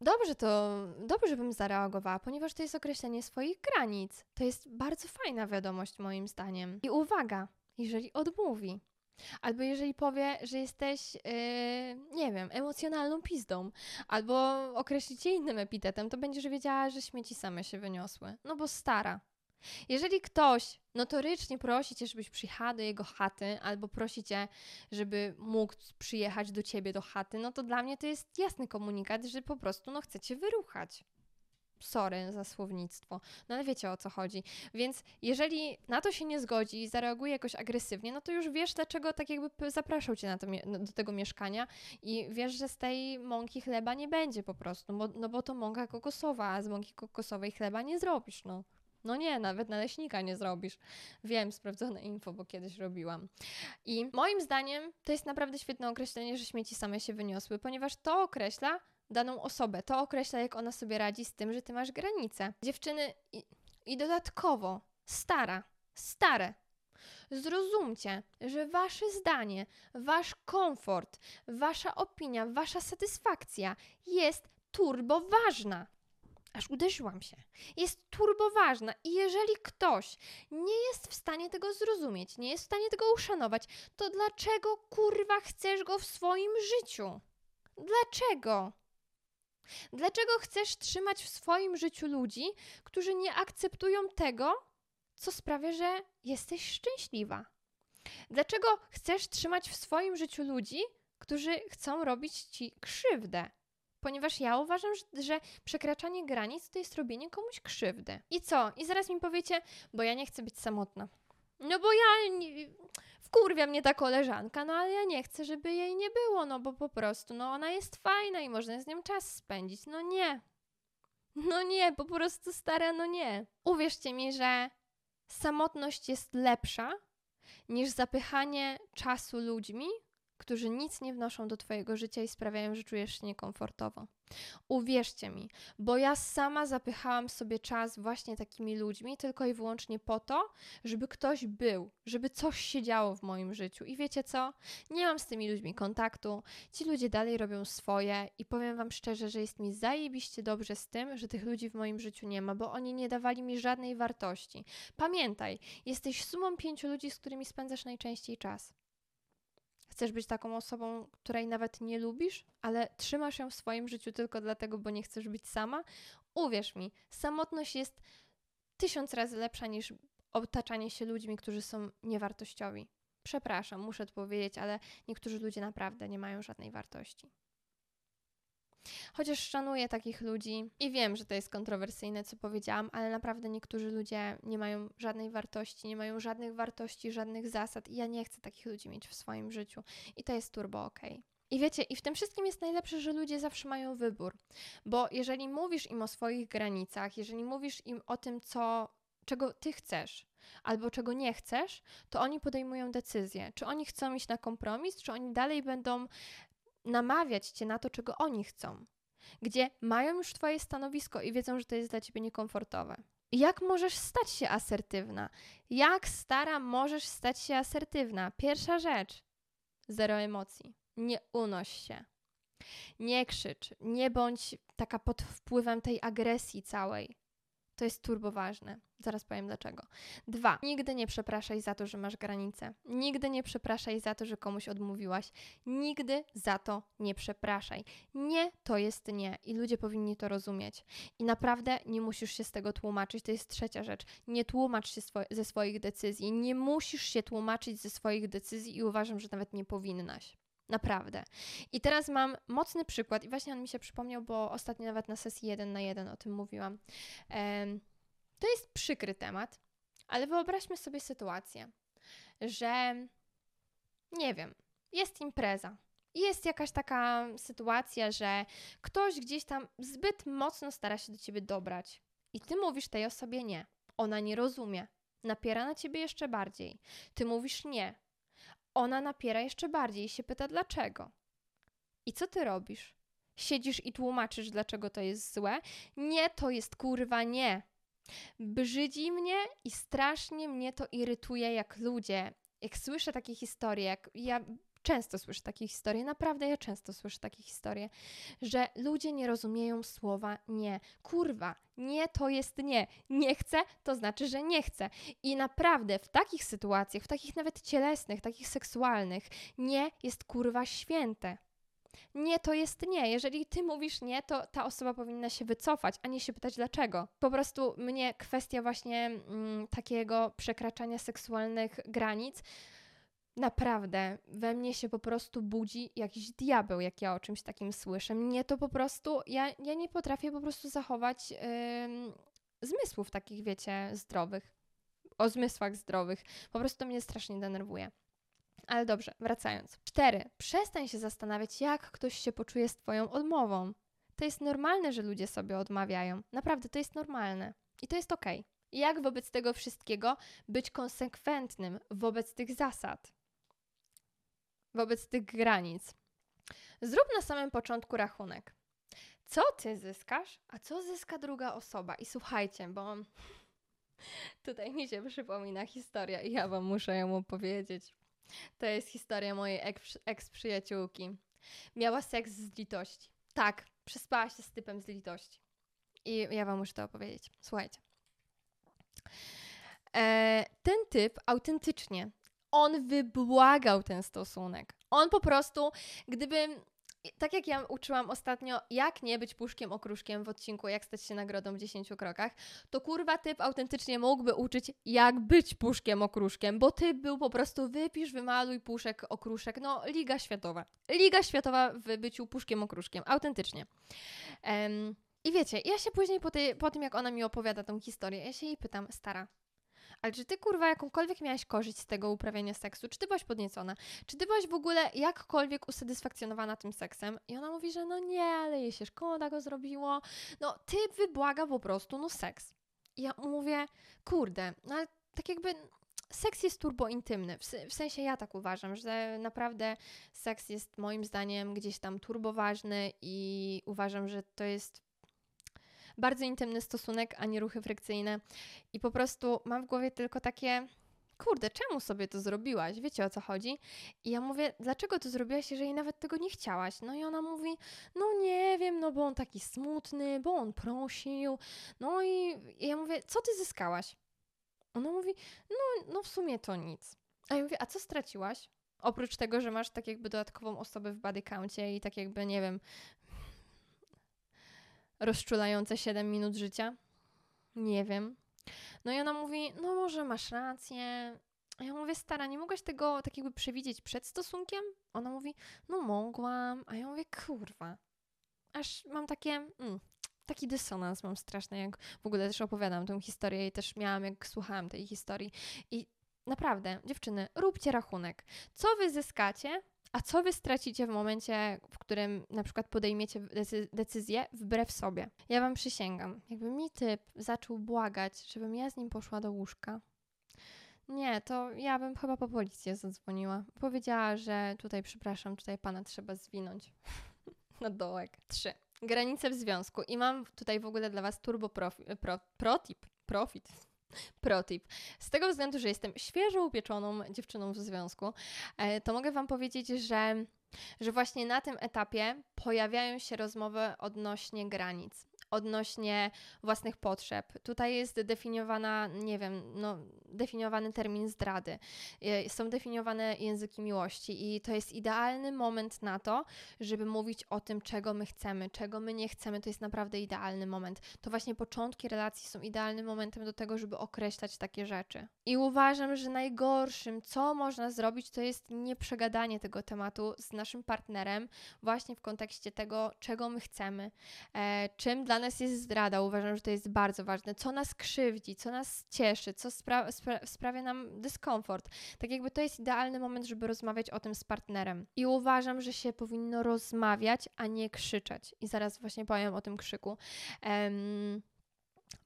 dobrze to, dobrze bym zareagowała, ponieważ to jest określenie swoich granic. To jest bardzo fajna wiadomość moim zdaniem. I uwaga, jeżeli odmówi, Albo jeżeli powie, że jesteś, yy, nie wiem, emocjonalną pizdą, albo określicie innym epitetem, to będziesz wiedziała, że śmieci same się wyniosły. No bo stara. Jeżeli ktoś notorycznie prosi cię, żebyś przyjechała do jego chaty, albo prosi cię, żeby mógł przyjechać do ciebie do chaty, no to dla mnie to jest jasny komunikat, że po prostu no chcecie wyruchać. Sorry za słownictwo, no ale wiecie o co chodzi. Więc jeżeli na to się nie zgodzi i zareaguje jakoś agresywnie, no to już wiesz, dlaczego tak jakby zapraszał cię to, no, do tego mieszkania i wiesz, że z tej mąki chleba nie będzie po prostu, bo, no bo to mąka kokosowa, a z mąki kokosowej chleba nie zrobisz, no. No nie, nawet naleśnika nie zrobisz. Wiem, sprawdzone info, bo kiedyś robiłam. I moim zdaniem to jest naprawdę świetne określenie, że śmieci same się wyniosły, ponieważ to określa daną osobę, to określa, jak ona sobie radzi z tym, że ty masz granice. Dziewczyny i, i dodatkowo stara, stare. Zrozumcie, że wasze zdanie, wasz komfort, wasza opinia, wasza satysfakcja jest turbo ważna aż uderzyłam się. Jest turboważna i jeżeli ktoś nie jest w stanie tego zrozumieć, nie jest w stanie tego uszanować, to dlaczego kurwa chcesz go w swoim życiu? Dlaczego? Dlaczego chcesz trzymać w swoim życiu ludzi, którzy nie akceptują tego, co sprawia, że jesteś szczęśliwa? Dlaczego chcesz trzymać w swoim życiu ludzi, którzy chcą robić ci krzywdę? Ponieważ ja uważam, że, że, przekraczanie granic to jest robienie komuś krzywdy. I co? I zaraz mi powiecie, bo ja nie chcę być samotna. No bo ja. Nie, wkurwia mnie ta koleżanka, no ale ja nie chcę, żeby jej nie było, no bo po prostu, no ona jest fajna i można z nią czas spędzić. No nie. No nie, po prostu stara, no nie. Uwierzcie mi, że samotność jest lepsza niż zapychanie czasu ludźmi, którzy nic nie wnoszą do Twojego życia i sprawiają, że czujesz się niekomfortowo. Uwierzcie mi, bo ja sama zapychałam sobie czas właśnie takimi ludźmi tylko i wyłącznie po to, żeby ktoś był, żeby coś się działo w moim życiu. I wiecie co? Nie mam z tymi ludźmi kontaktu. Ci ludzie dalej robią swoje i powiem Wam szczerze, że jest mi zajebiście dobrze z tym, że tych ludzi w moim życiu nie ma, bo oni nie dawali mi żadnej wartości. Pamiętaj, jesteś sumą pięciu ludzi, z którymi spędzasz najczęściej czas. Chcesz być taką osobą, której nawet nie lubisz, ale trzymasz ją w swoim życiu tylko dlatego, bo nie chcesz być sama? Uwierz mi, samotność jest tysiąc razy lepsza niż otaczanie się ludźmi, którzy są niewartościowi. Przepraszam, muszę to powiedzieć, ale niektórzy ludzie naprawdę nie mają żadnej wartości. Chociaż szanuję takich ludzi i wiem, że to jest kontrowersyjne, co powiedziałam, ale naprawdę niektórzy ludzie nie mają żadnej wartości, nie mają żadnych wartości, żadnych zasad i ja nie chcę takich ludzi mieć w swoim życiu. I to jest turbo ok. I wiecie, i w tym wszystkim jest najlepsze, że ludzie zawsze mają wybór, bo jeżeli mówisz im o swoich granicach, jeżeli mówisz im o tym, co, czego ty chcesz, albo czego nie chcesz, to oni podejmują decyzję, czy oni chcą iść na kompromis, czy oni dalej będą namawiać cię na to, czego oni chcą, gdzie mają już twoje stanowisko i wiedzą, że to jest dla ciebie niekomfortowe. Jak możesz stać się asertywna? Jak stara możesz stać się asertywna? Pierwsza rzecz: zero emocji. Nie unoś się. Nie krzycz, nie bądź taka pod wpływem tej agresji całej. To jest turbo ważne. Zaraz powiem dlaczego. Dwa. Nigdy nie przepraszaj za to, że masz granice. Nigdy nie przepraszaj za to, że komuś odmówiłaś. Nigdy za to nie przepraszaj. Nie to jest nie i ludzie powinni to rozumieć. I naprawdę nie musisz się z tego tłumaczyć. To jest trzecia rzecz. Nie tłumacz się swo ze swoich decyzji. Nie musisz się tłumaczyć ze swoich decyzji i uważam, że nawet nie powinnaś. Naprawdę. I teraz mam mocny przykład, i właśnie on mi się przypomniał, bo ostatnio nawet na sesji 1 na 1 o tym mówiłam. To jest przykry temat, ale wyobraźmy sobie sytuację, że nie wiem, jest impreza jest jakaś taka sytuacja, że ktoś gdzieś tam zbyt mocno stara się do ciebie dobrać i ty mówisz tej osobie nie. Ona nie rozumie. Napiera na ciebie jeszcze bardziej. Ty mówisz nie. Ona napiera jeszcze bardziej i się pyta dlaczego. I co ty robisz? Siedzisz i tłumaczysz, dlaczego to jest złe? Nie, to jest kurwa nie. Brzydzi mnie i strasznie mnie to irytuje, jak ludzie, jak słyszę takie historie, jak ja często słyszę takie historie, naprawdę ja często słyszę takie historie, że ludzie nie rozumieją słowa nie. Kurwa, nie to jest nie. Nie chcę, to znaczy, że nie chcę. I naprawdę w takich sytuacjach, w takich nawet cielesnych, takich seksualnych, nie jest kurwa święte. Nie, to jest nie. Jeżeli ty mówisz nie, to ta osoba powinna się wycofać, a nie się pytać dlaczego. Po prostu mnie kwestia właśnie mm, takiego przekraczania seksualnych granic naprawdę we mnie się po prostu budzi jakiś diabeł, jak ja o czymś takim słyszę. Mnie to po prostu, ja, ja nie potrafię po prostu zachować yy, zmysłów takich, wiecie, zdrowych. O zmysłach zdrowych. Po prostu to mnie strasznie denerwuje. Ale dobrze, wracając. Cztery. Przestań się zastanawiać, jak ktoś się poczuje z Twoją odmową. To jest normalne, że ludzie sobie odmawiają. Naprawdę, to jest normalne. I to jest okej. Okay. Jak wobec tego wszystkiego być konsekwentnym wobec tych zasad? Wobec tych granic. Zrób na samym początku rachunek. Co ty zyskasz, a co zyska druga osoba? I słuchajcie, bo tutaj mi się przypomina historia i ja wam muszę ją opowiedzieć. To jest historia mojej eks-przyjaciółki. Miała seks z litości. Tak, przespała się z typem z litości. I ja wam muszę to opowiedzieć. Słuchajcie. E, ten typ autentycznie on wybłagał ten stosunek. On po prostu, gdyby tak jak ja uczyłam ostatnio, jak nie być puszkiem okruszkiem w odcinku Jak stać się nagrodą w 10 krokach, to kurwa typ autentycznie mógłby uczyć, jak być puszkiem okruszkiem, bo typ był po prostu wypisz, wymaluj puszek okruszek, no Liga Światowa. Liga Światowa w byciu puszkiem okruszkiem, autentycznie. Um, I wiecie, ja się później po, tej, po tym, jak ona mi opowiada tą historię, ja się jej pytam, stara, ale czy ty kurwa jakąkolwiek miałaś korzyść z tego uprawiania seksu? Czy ty byłaś podniecona? Czy ty byłaś w ogóle jakkolwiek usatysfakcjonowana tym seksem? I ona mówi, że no nie, ale jej się szkoda go zrobiło. No ty wybłaga po prostu, no seks. I ja mówię, kurde, no ale tak jakby seks jest turbo intymny. W, sensie ja tak uważam, że naprawdę seks jest moim zdaniem gdzieś tam turbo ważny i uważam, że to jest bardzo intymny stosunek, a nie ruchy frykcyjne. I po prostu mam w głowie tylko takie, kurde, czemu sobie to zrobiłaś? Wiecie o co chodzi? I ja mówię, dlaczego to zrobiłaś, jeżeli nawet tego nie chciałaś? No i ona mówi, no nie wiem, no bo on taki smutny, bo on prosił. No i, ja mówię, co ty zyskałaś? Ona mówi, no, no w sumie to nic. A ja mówię, a co straciłaś? Oprócz tego, że masz tak jakby dodatkową osobę w body i tak jakby, nie wiem, rozczulające 7 minut życia? Nie wiem. No i ona mówi, no może masz rację. A ja mówię, stara, nie mogłaś tego tak jakby przewidzieć przed stosunkiem? Ona mówi, no mogłam. A ja mówię, kurwa. Aż mam takie, mm, taki dysonans mam straszny, jak w ogóle też opowiadam tę historię i też miałam, jak słuchałam tej historii. I naprawdę, dziewczyny, róbcie rachunek. Co wy zyskacie, a co wy stracicie w momencie, w którym na przykład podejmiecie decyzję wbrew sobie? Ja wam przysięgam, jakby mi typ zaczął błagać, żebym ja z nim poszła do łóżka. Nie, to ja bym chyba po policję zadzwoniła. Powiedziała, że tutaj, przepraszam, tutaj pana trzeba zwinąć na dołek. Trzy. Granice w związku. I mam tutaj w ogóle dla was turbo profi, pro, protip, profit Protip. Z tego względu, że jestem świeżo upieczoną dziewczyną w związku, e, to mogę Wam powiedzieć, że, że właśnie na tym etapie pojawiają się rozmowy odnośnie granic odnośnie własnych potrzeb. Tutaj jest definiowana, nie wiem, no, definiowany termin zdrady. E, są definiowane języki miłości i to jest idealny moment na to, żeby mówić o tym, czego my chcemy, czego my nie chcemy. To jest naprawdę idealny moment. To właśnie początki relacji są idealnym momentem do tego, żeby określać takie rzeczy. I uważam, że najgorszym, co można zrobić, to jest nieprzegadanie tego tematu z naszym partnerem, właśnie w kontekście tego, czego my chcemy, e, czym dla nas jest zdrada, uważam, że to jest bardzo ważne. Co nas krzywdzi, co nas cieszy, co spra spra sprawia nam dyskomfort. Tak jakby to jest idealny moment, żeby rozmawiać o tym z partnerem. I uważam, że się powinno rozmawiać, a nie krzyczeć. I zaraz właśnie powiem o tym krzyku. Um,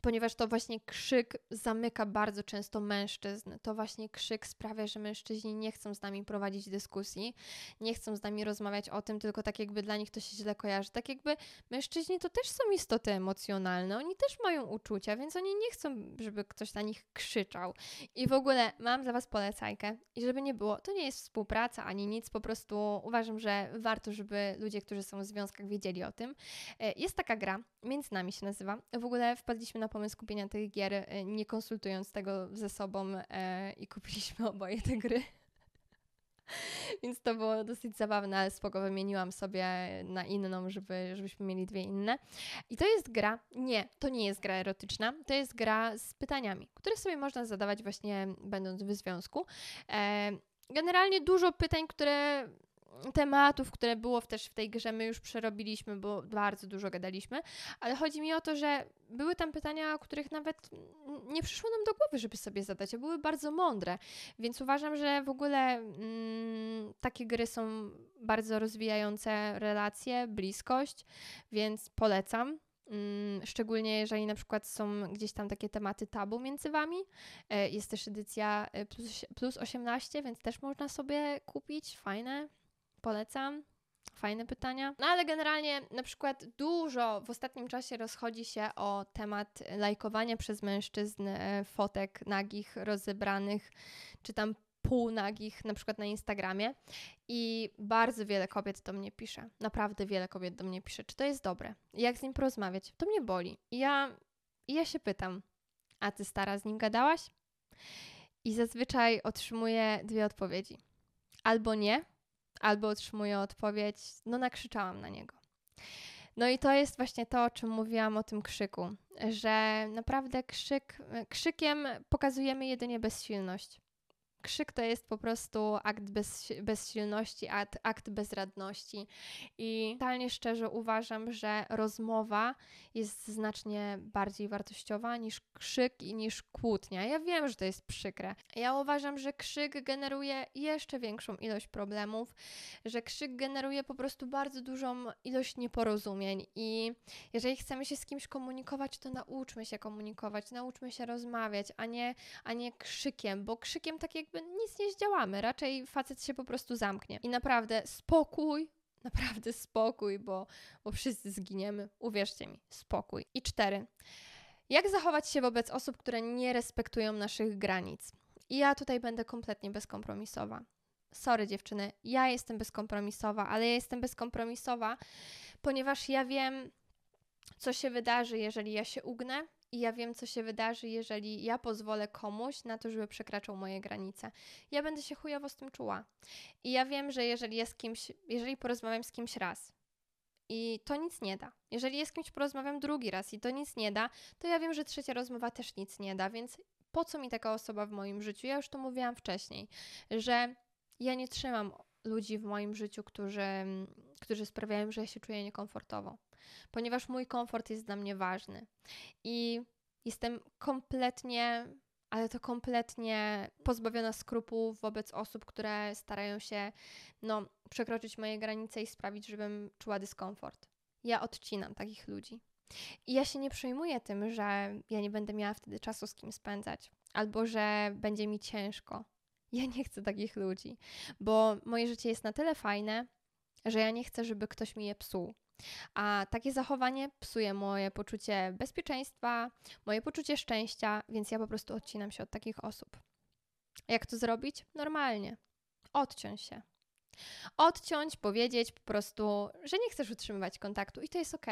ponieważ to właśnie krzyk zamyka bardzo często mężczyzn. To właśnie krzyk sprawia, że mężczyźni nie chcą z nami prowadzić dyskusji, nie chcą z nami rozmawiać o tym, tylko tak jakby dla nich to się źle kojarzy. Tak jakby mężczyźni to też są istoty emocjonalne, oni też mają uczucia, więc oni nie chcą, żeby ktoś na nich krzyczał. I w ogóle mam dla Was polecajkę. I żeby nie było, to nie jest współpraca ani nic, po prostu uważam, że warto, żeby ludzie, którzy są w związkach, wiedzieli o tym. E, jest taka gra, między nami się nazywa. W ogóle wpadliśmy na pomysł kupienia tych gier, e, nie konsultując tego ze sobą e, i kupiliśmy oboje te gry. Więc to było dosyć zabawne, ale spoko wymieniłam sobie na inną, żeby, żebyśmy mieli dwie inne. I to jest gra, nie, to nie jest gra erotyczna, to jest gra z pytaniami, które sobie można zadawać właśnie będąc w związku. E, generalnie dużo pytań, które tematów, które było też w tej grze, my już przerobiliśmy, bo bardzo dużo gadaliśmy, ale chodzi mi o to, że były tam pytania, których nawet nie przyszło nam do głowy, żeby sobie zadać, a były bardzo mądre, więc uważam, że w ogóle mm, takie gry są bardzo rozwijające relacje, bliskość, więc polecam. Mm, szczególnie jeżeli na przykład są gdzieś tam takie tematy tabu między wami. E, jest też edycja e, plus, plus 18, więc też można sobie kupić. Fajne, Polecam. Fajne pytania. No ale generalnie na przykład dużo w ostatnim czasie rozchodzi się o temat lajkowania przez mężczyzn e, fotek nagich, rozebranych, czy tam półnagich, na przykład na Instagramie. I bardzo wiele kobiet do mnie pisze. Naprawdę wiele kobiet do mnie pisze, czy to jest dobre. Jak z nim porozmawiać? To mnie boli. I ja, i ja się pytam, a ty stara z nim gadałaś? I zazwyczaj otrzymuję dwie odpowiedzi. Albo nie, albo otrzymuję odpowiedź, no nakrzyczałam na niego. No i to jest właśnie to, o czym mówiłam o tym krzyku, że naprawdę krzyk, krzykiem pokazujemy jedynie bezsilność. Krzyk to jest po prostu akt bez, bezsilności, akt, akt bezradności. I totalnie szczerze uważam, że rozmowa jest znacznie bardziej wartościowa niż krzyk i niż kłótnia. Ja wiem, że to jest przykre. Ja uważam, że krzyk generuje jeszcze większą ilość problemów, że krzyk generuje po prostu bardzo dużą ilość nieporozumień. I jeżeli chcemy się z kimś komunikować, to nauczmy się komunikować, nauczmy się rozmawiać, a nie, a nie krzykiem, bo krzykiem tak jakby nic nie zdziałamy, raczej facet się po prostu zamknie. I naprawdę spokój, naprawdę spokój, bo, bo wszyscy zginiemy. Uwierzcie mi, spokój. I cztery. Jak zachować się wobec osób, które nie respektują naszych granic? I ja tutaj będę kompletnie bezkompromisowa. Sorry dziewczyny, ja jestem bezkompromisowa, ale ja jestem bezkompromisowa, ponieważ ja wiem, co się wydarzy, jeżeli ja się ugnę, i ja wiem, co się wydarzy, jeżeli ja pozwolę komuś na to, żeby przekraczał moje granice. Ja będę się chujowo z tym czuła. I ja wiem, że jeżeli z kimś, jeżeli porozmawiam z kimś raz i to nic nie da, jeżeli z kimś porozmawiam drugi raz i to nic nie da, to ja wiem, że trzecia rozmowa też nic nie da, więc po co mi taka osoba w moim życiu? Ja już to mówiłam wcześniej, że ja nie trzymam ludzi w moim życiu, którzy, którzy sprawiają, że ja się czuję niekomfortowo ponieważ mój komfort jest dla mnie ważny. I jestem kompletnie, ale to kompletnie pozbawiona skrupułów wobec osób, które starają się no, przekroczyć moje granice i sprawić, żebym czuła dyskomfort. Ja odcinam takich ludzi. I ja się nie przejmuję tym, że ja nie będę miała wtedy czasu z kim spędzać, albo że będzie mi ciężko. Ja nie chcę takich ludzi, bo moje życie jest na tyle fajne, że ja nie chcę, żeby ktoś mi je psuł. A takie zachowanie psuje moje poczucie bezpieczeństwa, moje poczucie szczęścia, więc ja po prostu odcinam się od takich osób. Jak to zrobić? Normalnie. Odciąć się. Odciąć, powiedzieć po prostu, że nie chcesz utrzymywać kontaktu i to jest ok.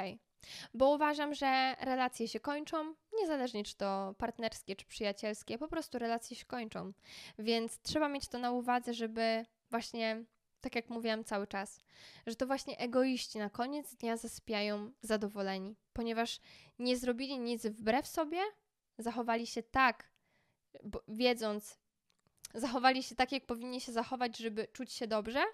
Bo uważam, że relacje się kończą, niezależnie czy to partnerskie, czy przyjacielskie, po prostu relacje się kończą. Więc trzeba mieć to na uwadze, żeby właśnie tak jak mówiłam cały czas, że to właśnie egoiści na koniec dnia zasypiają zadowoleni, ponieważ nie zrobili nic wbrew sobie, zachowali się tak, wiedząc, zachowali się tak, jak powinni się zachować, żeby czuć się dobrze.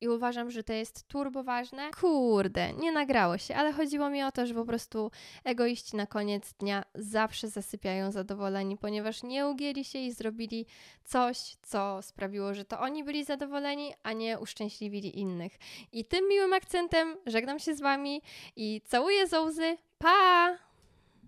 I uważam, że to jest turbo ważne. Kurde, nie nagrało się, ale chodziło mi o to, że po prostu egoiści na koniec dnia zawsze zasypiają zadowoleni, ponieważ nie ugięli się i zrobili coś, co sprawiło, że to oni byli zadowoleni, a nie uszczęśliwili innych. I tym miłym akcentem żegnam się z Wami i całuję z łzy. Pa!